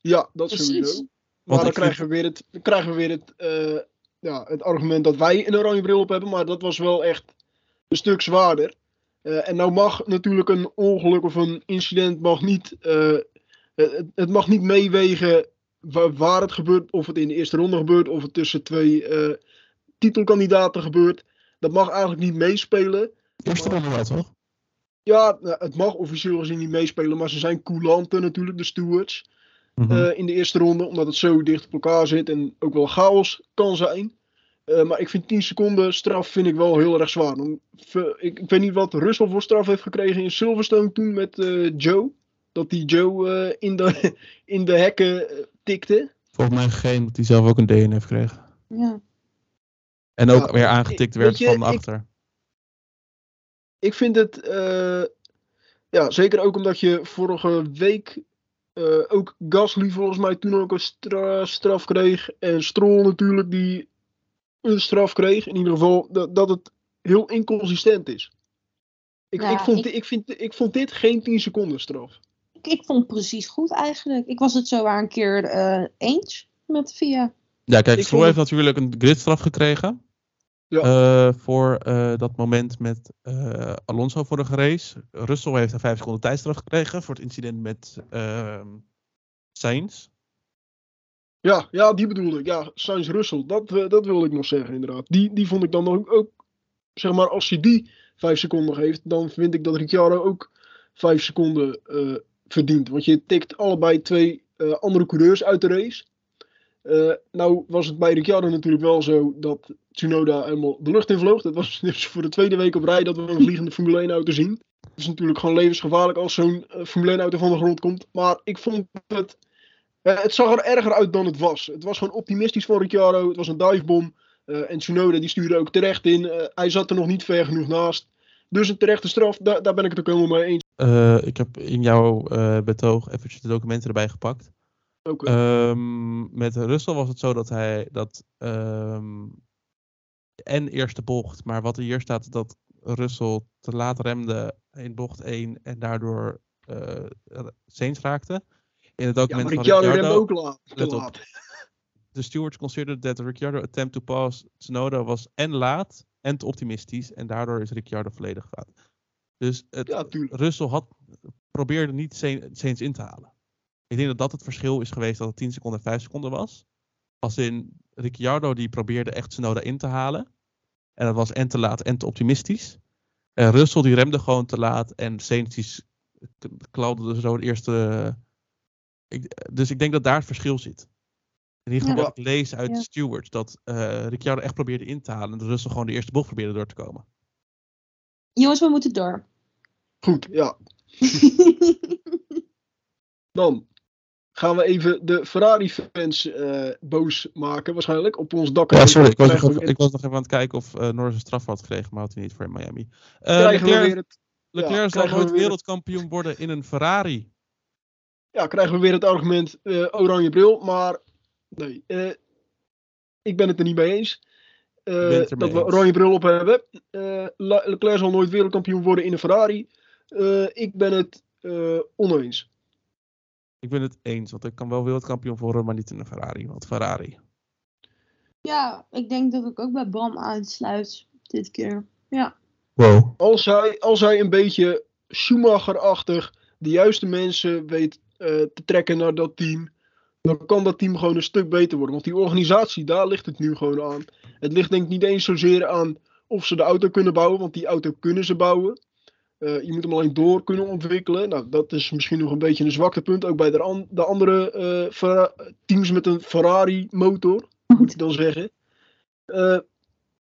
Ja, dat Precies. sowieso. Maar dan krijgen we weer het, dan krijgen we weer het, eh, ja, het argument dat wij een oranje bril op hebben. Maar dat was wel echt een stuk zwaarder. Eh, en nou mag natuurlijk een ongeluk of een incident mag niet, eh, het, het mag niet meewegen waar, waar het gebeurt. Of het in de eerste ronde gebeurt, of het tussen twee eh, titelkandidaten gebeurt. Dat mag eigenlijk niet meespelen. Eerste ronde wel, toch? Ja, nou, het mag officieel gezien niet meespelen, maar ze zijn coulanten natuurlijk, de stewards. Mhm. eh, in de eerste ronde, omdat het zo dicht op elkaar zit en ook wel chaos kan zijn. Eh, maar ik vind 10 seconden straf vind ik wel heel erg zwaar. Ik, ik weet niet wat Russell voor straf heeft gekregen in Silverstone toen met eh, Joe. Dat die Joe eh, in, de, (laughs) in de hekken tikte. Volgens mij geen, dat hij zelf ook een DNF kreeg. Ja. En ook Ja, weer aangetikt werd je, van ik- achter. Ik vind het, eh, ja, zeker ook omdat je vorige week eh, ook Gasly volgens mij toen ook een stra- straf kreeg. En Stroll natuurlijk die een straf kreeg. In ieder geval dat, dat het heel inconsistent is. Ik, Ja, ik, vond, ik- vind, ik vond dit geen 10 seconden straf. Ik ik, vond het precies goed eigenlijk. Ik was het zo waar een keer eh, eens met Via. Ja, kijk, Stroll heeft natuurlijk een gridstraf gekregen. Ja. eh, voor eh, dat moment met eh, Alonso vorige race. Russell heeft een 5 seconden tijdstraf gekregen voor het incident met ehm Sainz. Ja, ja, die bedoelde ik. Ja, Sainz Russell, dat, dat wilde ik nog zeggen inderdaad. Die, die vond ik dan nog ook, zeg maar, als je die vijf seconden geeft, dan vind ik dat Ricciardo ook vijf seconden verdient. Want je tikt allebei twee andere coureurs uit de race. Eh, nou was het bij Ricciardo natuurlijk wel zo dat Tsunoda helemaal de lucht in vloog. Dat was (laughs) dus voor de tweede week op rij dat we een vliegende Formule 1 auto zien. Het is natuurlijk gewoon levensgevaarlijk als zo'n eh, Formule 1 auto van de grond komt. Maar ik vond het eh, het zag er erger uit dan het was. Het was gewoon optimistisch van Ricciardo. Het was een divebom. En Tsunoda die stuurde ook terecht in. Hij zat er nog niet ver genoeg naast. Dus een terechte straf, daar, ben ik het ook helemaal mee eens. Ik heb in jouw betoog eventjes de documenten erbij gepakt. Eh, Ehm, met Russell was het zo dat hij dat ehm, en eerste bocht, maar wat hier staat dat Russell te laat remde in bocht 1 en daardoor Sainz raakte. In het ja, document maar van Ricciardo remde Ricciardo, ook laat, let op. the (laughs) stewards considered that Ricciardo attempt to pass Tsunoda was en laat en te optimistisch en daardoor is Ricciardo volledig fout. Dus het, Ja. Russell had, probeerde niet Sain- Sainz in te halen. Ik denk dat dat het verschil is geweest dat het 10 seconden en 5 seconden was. Als in Ricciardo die probeerde echt Tsunoda in te halen. En dat was en te laat en te optimistisch. En Russell die remde gewoon te laat en Sainz klauwde zo het eerste... Ik, dus ik denk dat daar het verschil zit. In ieder geval Ja. wat ik lees uit Ja. de stewards. Dat eh Ricciardo echt probeerde in te halen. En dat Russell gewoon de eerste bocht probeerde door te komen. Jongens, we moeten door. Goed, ja. (laughs) Dan gaan we even de Ferrari-fans eh, boos maken, waarschijnlijk. Op ons dak. Ja, sorry. Ik was, nog even, ik was nog even aan het kijken of eh Norris een straf had gekregen. Maar had hij niet voor in Miami. Krijgen we Leclerc, weer het, Leclerc ja, zal we nooit wereldkampioen worden in een Ferrari. ja, krijgen we weer het argument oranje bril. Maar nee, ik ben het er niet mee eens. Dat we oranje bril op hebben. Le- Leclerc zal nooit wereldkampioen worden in een Ferrari. Ik ben het oneens. Ik ben het eens. Want ik kan wel wereldkampioen worden, maar niet in een Ferrari. Want Ferrari. ja, ik denk dat ik ook bij Bram aansluit dit keer. Ja. Wow. Als hij, als hij een beetje Schumacher-achtig de juiste mensen weet eh, te trekken naar dat team, dan kan dat team gewoon een stuk beter worden. Want die organisatie, daar ligt het nu gewoon aan. Het ligt denk ik niet eens zozeer aan of ze de auto kunnen bouwen, want die auto kunnen ze bouwen. Eh, je moet hem alleen door kunnen ontwikkelen. Nou, dat is misschien nog een beetje een zwaktepunt. Ook bij de, de andere eh, teams met een Ferrari-motor, moet ik dan zeggen. Eh,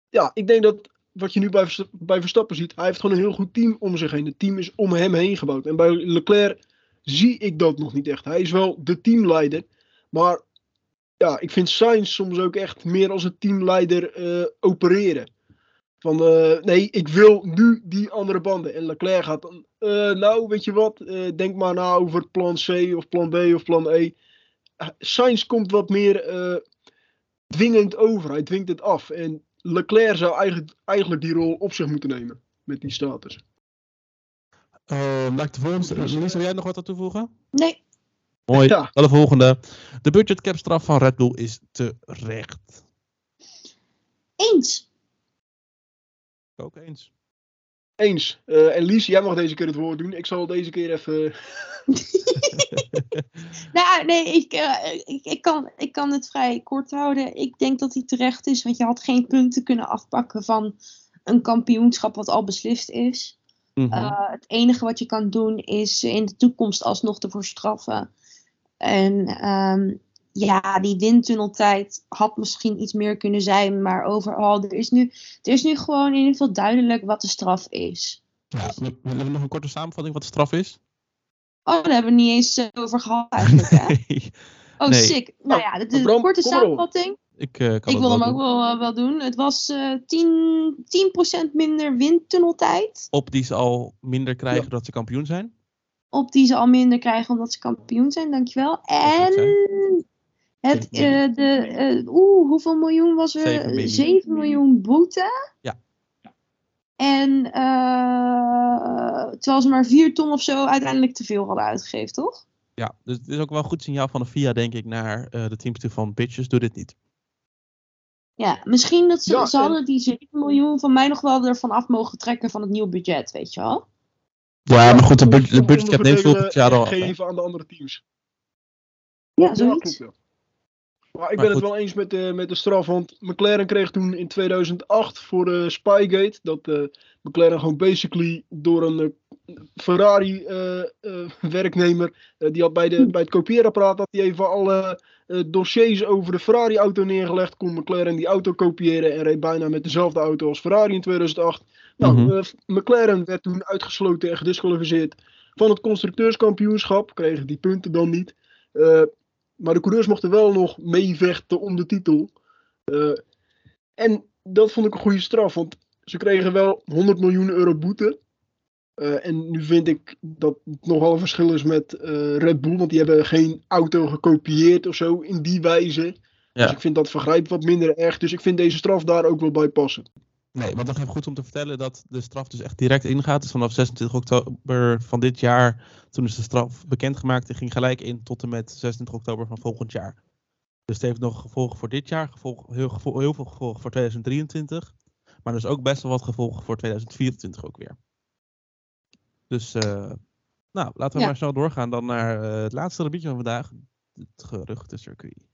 ja, ik denk dat wat je nu bij, bij Verstappen ziet, hij heeft gewoon een heel goed team om zich heen. Het team is om hem heen gebouwd. En bij Leclerc zie ik dat nog niet echt. Hij is wel de teamleider, maar ja, ik vind Sainz soms ook echt meer als een teamleider opereren. Van eh, nee, ik wil nu die andere banden. En Leclerc gaat dan, eh, nou weet je wat, eh, denk maar na over plan C of plan B of plan E. Uh, Sainz komt wat meer eh, dwingend over. Hij dwingt het af. En Leclerc zou eigenlijk, eigenlijk die rol op zich moeten nemen met die status. Uh, laat ik de volgende. Lisa, wil jij nog wat aan toevoegen? Nee. Mooi. Ja. Dan de volgende. De budgetcap straf van Red Bull is terecht. Eens. Ook eens. Eens. Eh, en Lies, jij mag deze keer het woord doen. Ik zal deze keer even. (laughs) Nou, nee, ik, eh, ik, ik, kan, ik kan het vrij kort houden. Ik denk dat hij terecht is, want je had geen punten kunnen afpakken van een kampioenschap wat al beslist is. Mhm. Uh, het enige wat je kan doen is in de toekomst alsnog ervoor straffen. En um, ja, die windtunneltijd had misschien iets meer kunnen zijn, maar overal, er is nu, er is nu gewoon in ieder geval duidelijk wat de straf is. Ja, we nog een korte samenvatting wat de straf is? Oh, daar hebben we niet eens uh, over gehad eigenlijk, hè? (laughs) nee. Oh, Nee. sick. Nou ja, de, korte samenvatting. Ik, uh, kan Ik wil hem ook wel, uh, wel doen. Het was uh, 10, 10% minder windtunneltijd. Op die ze al minder krijgen Ja. dat ze kampioen zijn. Op die ze al minder krijgen omdat ze kampioen zijn, dankjewel. En het, uh, de, uh, oeh, hoeveel miljoen was er? Zeven miljoen. 7 miljoen boete. Ja. En uh, terwijl ze maar 4 ton of zo uiteindelijk te veel hadden uitgegeven, toch? Ja, dus het is ook wel een goed signaal van de FIA, denk ik, naar uh, de teams toe van bitches, doe dit niet. Ja, misschien dat ze, ja, ze hadden die 7 miljoen van mij nog wel ervan af mogen trekken van het nieuwe budget, weet je wel? Ja, maar goed, de, budget, de budgetcap neemt volgend jaar al geven aan de andere teams. Ja, zoiets. Ja, maar ik ben het wel eens met de, met de straf, want McLaren kreeg toen in 2008 voor de Spygate dat uh, McLaren gewoon basically door een uh, Ferrari-werknemer, uh, die had bij, de, bij het kopieerapparaat had hij even alle dossiers over de Ferrari-auto neergelegd, kon McLaren die auto kopiëren en reed bijna met dezelfde auto als Ferrari in 2008. Nou, mm -hmm. McLaren werd toen uitgesloten en gedisqualificeerd van het constructeurskampioenschap, kregen die punten dan niet. Maar de coureurs mochten wel nog meevechten om de titel. Uh, en dat vond ik een goede straf, want ze kregen wel 100 miljoen euro boete. Uh, en nu vind ik dat het nogal een verschil is met uh, Red Bull, want die hebben geen auto gekopieerd of zo in die wijze. Ja. Dus ik vind dat vergrijp wat minder erg. Dus ik vind deze straf daar ook wel bij passen. Nee, want nog even goed om te vertellen dat de straf dus echt direct ingaat. Dus vanaf 26 oktober van dit jaar, toen is de straf bekendgemaakt en ging gelijk in tot en met 26 oktober van volgend jaar. Dus het heeft nog gevolgen voor dit jaar, gevolg, heel, heel veel gevolgen voor 2023. Maar dus ook best wel wat gevolgen voor 2024 ook weer. Dus, uh, nou, laten we ja. maar snel doorgaan dan naar uh, het laatste gebiedje van vandaag. Het geruchtencircuit.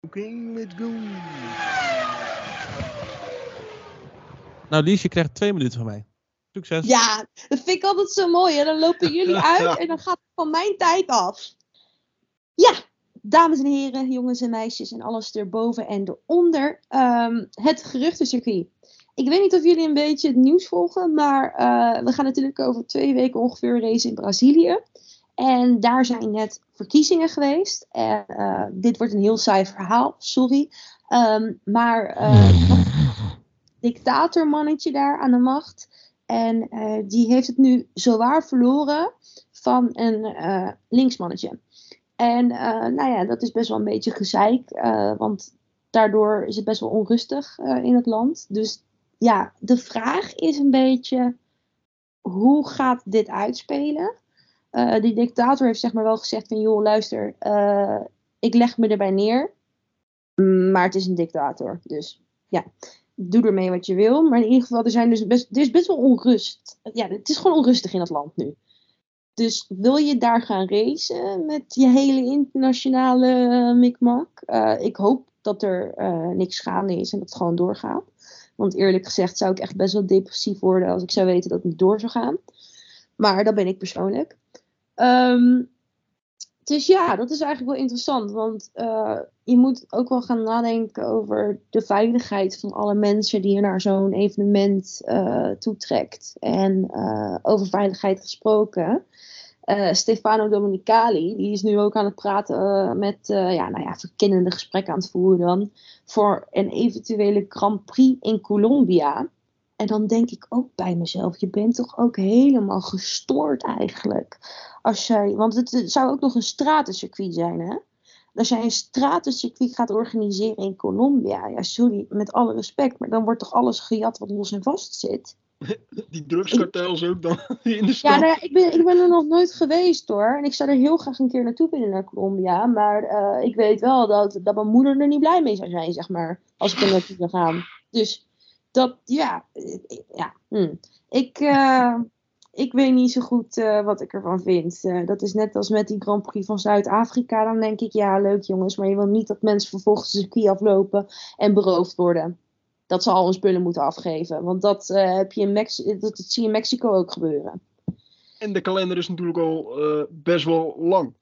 Oké, let's go. Nou, Lies, je krijgt twee minuten van mij. Succes. Ja, dat vind ik altijd zo mooi. Hè? Dan lopen jullie (laughs) uit en dan gaat het van mijn tijd af. Ja, dames en heren, jongens en meisjes en alles erboven en eronder. Um, het geruchtencircuit. Ik weet niet of jullie een beetje het nieuws volgen, maar uh, we gaan natuurlijk over twee weken ongeveer racen in Brazilië. En daar zijn net verkiezingen geweest. En uh, dit wordt een heel saai verhaal, sorry. Um, maar uh, (laughs) dictatormannetje daar aan de macht. En uh, die heeft het nu zowaar verloren van een uh, linksmannetje. En nou ja, dat is best wel een beetje gezeik. want daardoor is het best wel onrustig in het land. Dus ja, de vraag is een beetje: hoe gaat dit uitspelen? die dictator heeft zeg maar wel gezegd van joh, luister, ik leg me erbij neer. Maar het is een dictator. Dus ja, doe ermee wat je wil. Maar in ieder geval, er, zijn dus best, er is best wel onrust. Ja, het is gewoon onrustig in het land nu. Dus wil je daar gaan racen met je hele internationale uh, mikmak? Uh, ik hoop dat er uh, niks gaande is en dat het gewoon doorgaat. Want eerlijk gezegd zou ik echt best wel depressief worden als ik zou weten dat het niet door zou gaan. Maar dat ben ik persoonlijk. Um, dus ja, dat is eigenlijk wel interessant. Want uh, je moet ook wel gaan nadenken over de veiligheid van alle mensen die je naar zo'n evenement uh, toetrekt. En uh, over veiligheid gesproken. Stefano Domenicali, die is nu ook aan het praten met, ja, nou ja, verkennende gesprekken aan het voeren dan. Voor een eventuele Grand Prix in Colombia. En dan denk ik ook bij mezelf, je bent toch ook helemaal gestoord eigenlijk. Als jij, want het zou ook nog een stratencircuit zijn, hè? Als jij een stratencircuit gaat organiseren in Colombia, ja, sorry, met alle respect, maar dan wordt toch alles gejat wat los en vast zit. (laughs) Die drugskartels ook dan (laughs) in de stad. Ja, nou, ik, ben, ik ben er nog nooit geweest hoor. En ik zou er heel graag een keer naartoe willen naar Colombia. Maar uh, ik weet wel dat, dat mijn moeder er niet blij mee zou zijn, zeg maar. Als ik er naartoe zou gaan. Dus dat, ja, ja. Hm. Ik, uh, ik weet niet zo goed uh, wat ik ervan vind. Uh, dat is net als met die Grand Prix van Zuid-Afrika. Dan denk ik, ja, leuk jongens, maar je wil niet dat mensen vervolgens de circuit aflopen en beroofd worden. Dat ze al hun spullen moeten afgeven. Want dat, heb je in Mex dat, dat, zie je in Mexico ook gebeuren. En de kalender is natuurlijk al best wel lang.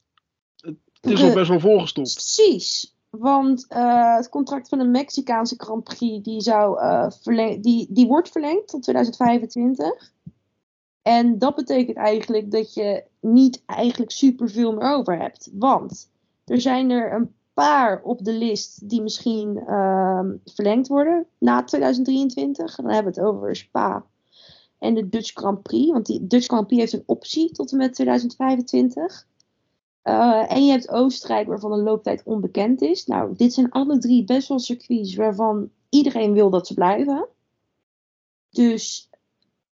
Het is al best wel volgestopt. Precies. Want uh, het contract van de Mexicaanse Grand Prix die zou, uh, die, die wordt verlengd tot 2025. En dat betekent eigenlijk dat je niet eigenlijk superveel meer over hebt. Want er zijn er een paar op de list die misschien uh, verlengd worden na 2023. dan hebben we het over Spa en de Dutch Grand Prix. Want die Dutch Grand Prix heeft een optie tot en met 2025. Uh, en je hebt Oostenrijk, waarvan de looptijd onbekend is. Nou, dit zijn alle drie best wel circuits waarvan iedereen wil dat ze blijven. Dus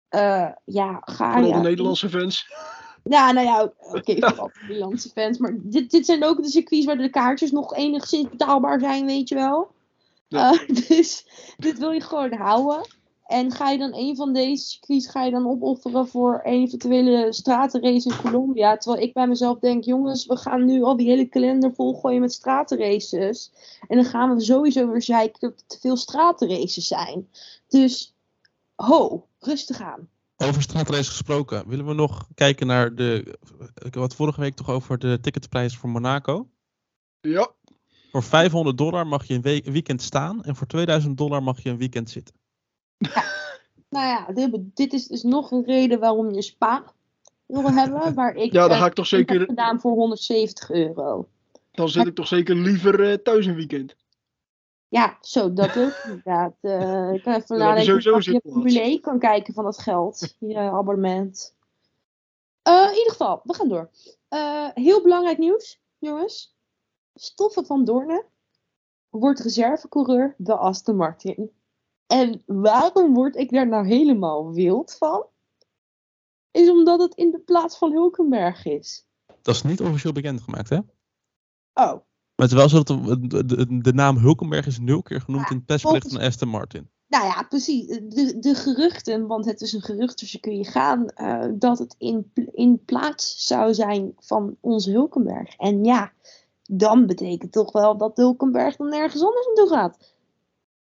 eh, ja, ga Vooral de Nederlandse fans. Ja, nou ja, oké, (laughs) vooral de Nederlandse fans. Maar dit, dit zijn ook de circuits waar de kaartjes nog enigszins betaalbaar zijn, weet je wel. Ja. Eh, (laughs) dus dit wil je gewoon houden. En ga je dan een van deze circuits ga je dan opofferen voor een eventuele stratenrace in Colombia? Terwijl ik bij mezelf denk, jongens, we gaan nu al die hele kalender volgooien met stratenraces. En dan gaan we sowieso weer zeiken dat er te veel stratenraces zijn. Dus, ho, rustig aan. Over straatrace gesproken, willen we nog kijken naar de. Ik had vorige week toch over de ticketprijs voor Monaco. Ja, Voor 500 dollar mag je een weekend staan en voor 2000 dollar mag je een weekend zitten. Nou ja, dit, dit is dus nog een reden waarom je Spa wil hebben. (laughs) Waar ik ja dan ga ik toch heb zeker, gedaan voor 170 euro. dan zit ik toch zeker liever eh, thuis een weekend. Ja, zo, dat ook (laughs) inderdaad. Eh, ik kan even heb je nadenken sowieso of je. Formule 1 kan kijken van dat geld. (laughs) Je abonnement. Eh, in ieder geval, we gaan door. Heel belangrijk nieuws, jongens. Stoffen van Doornen wordt reservecoureur bij Aston Martin. En waarom word ik daar nou helemaal wild van? Is omdat het in de plaats van Hulkenberg is. Dat is niet officieel bekendgemaakt, hè? Oh, Maar wel zo dat de, de, de- de naam Hulkenberg is nul keer genoemd Ja, in het persbericht volgens- van Aston Martin. Nou ja, precies. De, de geruchten, want het is een gerucht, dus je kun je gaan, eh, dat het in, in plaats zou zijn van onze Hulkenberg. En ja, dan betekent toch wel dat Hulkenberg dan nergens anders naartoe gaat.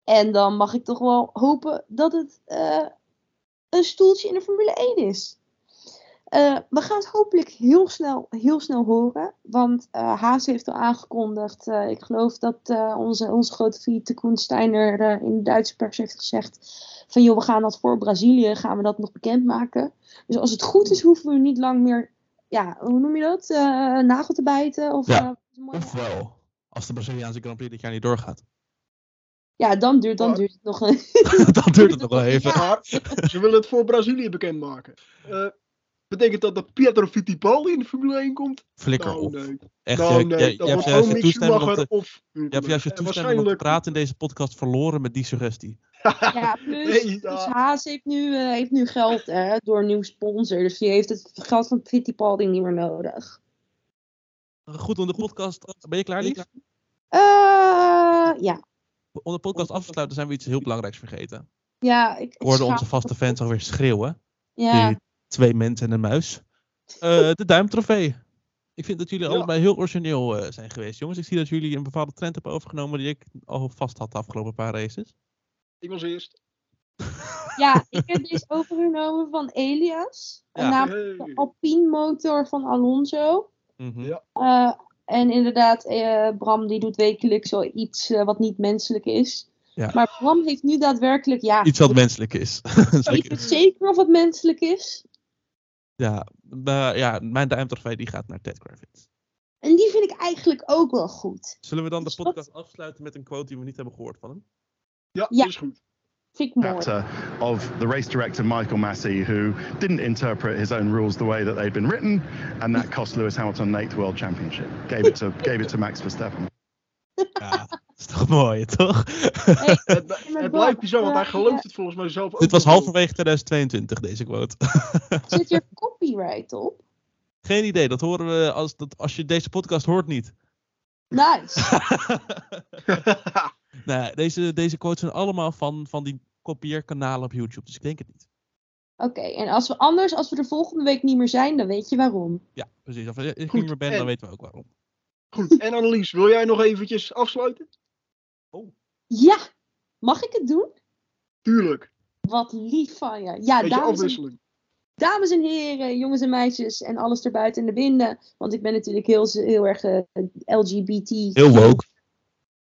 En dan mag ik toch wel hopen dat het eh, een stoeltje in de Formule 1 is. Eh, we gaan het hopelijk heel snel, heel snel horen. Want eh, Haas heeft al aangekondigd. eh, ik geloof dat eh, onze, onze grote vriend Koen Steiner eh, in de Duitse pers heeft gezegd. Van joh, we gaan dat voor Brazilië, gaan we dat nog bekendmaken. Dus als het goed is, hoeven we niet lang meer, ja, hoe noem je dat? Eh, nagel te bijten? Of, Ja. eh, Ofwel, als de Braziliaanse Grand Prix dit jaar niet doorgaat. Ja, dan duurt, dan duurt het nog een. (laughs) Dan duurt het nog wel (laughs) even. Ja. Maar ze willen het voor Brazilië bekendmaken. Eh betekent dat dat Pietro Fittipaldi in de Formule 1 komt? Flikker Nou, op. nee. Echt, Nou, nee, dat jij wordt hebt juist gewoon je toestemming om Schumacher te, of je hebt juist je En toestemming om te praten in deze podcast verloren met die suggestie. Ja, plus, (laughs) Nee, plus Haas heeft nu, eh, heeft nu geld hè, door een nieuw sponsor. Dus die heeft het geld van Fittipaldi niet meer nodig. Goed, om de podcast. Ben je klaar, Lief? Eh, ja. Om de podcast af te sluiten zijn we iets heel belangrijks vergeten. Ja, ik, ik Ik hoorde onze vaste fans alweer schreeuwen. Ja, Die twee mensen en een muis. Eh, de duimtrofee. Ik vind dat jullie Ja. allebei heel origineel eh, zijn geweest, jongens. Ik zie dat jullie een bepaalde trend hebben overgenomen die ik al vast had de afgelopen paar races. Ik was eerst. (laughs) ja, ik heb deze overgenomen van Elias. Ja. Namelijk de. Alpine motor van Alonso. Mhm. Ja. Eh, en inderdaad, eh, Bram die doet wekelijks zoiets eh, wat niet menselijk is. Ja. Maar Bram heeft nu daadwerkelijk, ja, Iets wat menselijk is. (laughs) weet Zeker. je zeker of het menselijk is? Ja, maar ja, mijn duimtrofee die gaat naar Ted Kravitz. En die vind ik eigenlijk ook wel goed. Zullen we dan de Dus wat- podcast afsluiten met een quote die we niet hebben gehoord van hem? Ja, Ja. dat is goed. Chapter of the race director Michael Massey, who didn't interpret his own rules the way that they'd been written, and that cost (laughs) Lewis Hamilton an eighth world championship. Gave it to gave it to Max Verstappen. Ja, dat is toch mooi, toch? Hey, (laughs) Het, het blijft bizar, want hij gelooft het volgens mij zelf ook. Dit was halverwege 2022, deze quote. (laughs) Zit hier copyright op? Geen idee, dat horen we als, dat, als je deze podcast hoort niet. Nice. Nou, deze, deze quotes zijn allemaal van, van die kopieerkanalen op YouTube, dus ik denk het niet. Oké, en als we anders, als we er volgende week niet meer zijn, dan weet je waarom. Ja, precies. Als ik Goed, niet meer ben, dan en- weten we ook waarom. Goed, en Annelies, wil jij nog eventjes afsluiten? Ja, mag ik het doen? Tuurlijk. Wat lief van je. Ja, dames en, dames en heren, jongens en meisjes en alles erbuiten en erbinnen. Want ik ben natuurlijk heel, heel erg eh, LGBT. Heel woke.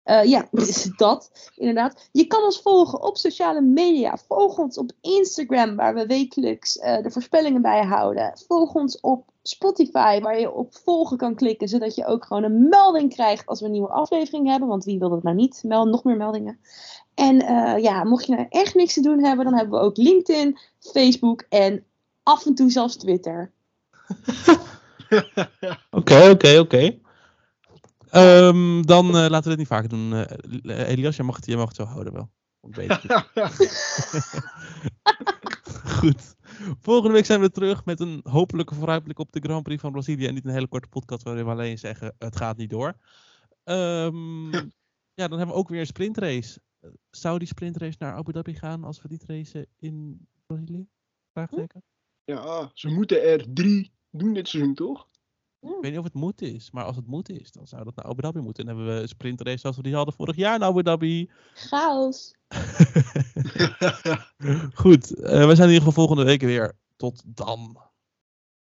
Eh, ja, (laughs) dat, inderdaad. Je kan ons volgen op sociale media. Volg ons op Instagram, waar we wekelijks eh, de voorspellingen bijhouden. Volg ons op Spotify, waar je op volgen kan klikken, zodat je ook gewoon een melding krijgt als we een nieuwe aflevering hebben. Want wie wil dat nou niet? Meld nog meer meldingen. En eh, ja, mocht je nou echt niks te doen hebben, dan hebben we ook LinkedIn, Facebook en af en toe zelfs Twitter. (laughs) Oké, oké, oké. Ehm, Dan eh, laten we dit niet vaker doen. Eh, Elias, jij mag, het, jij mag het zo houden wel. (laughs) Goed. Volgende week zijn we terug met een hopelijke vooruitblik op de Grand Prix van Brazilië. En niet een hele korte podcast waarin we alleen zeggen: het gaat niet door. Ehm, (laughs) ja, dan hebben we ook weer een sprintrace. Zou die sprintrace naar Abu Dhabi gaan als we die racen in Brazilië? Vraagteken. Ja, ze moeten er drie doen dit seizoen, toch? Ik weet niet of het moet is, maar als het moet is, dan zou dat naar Abu Dhabi moeten. En dan hebben we een sprintrace zoals we die hadden vorig jaar in Abu Dhabi. Chaos. (laughs) Goed, eh, we zijn in ieder geval volgende week weer. Tot dan.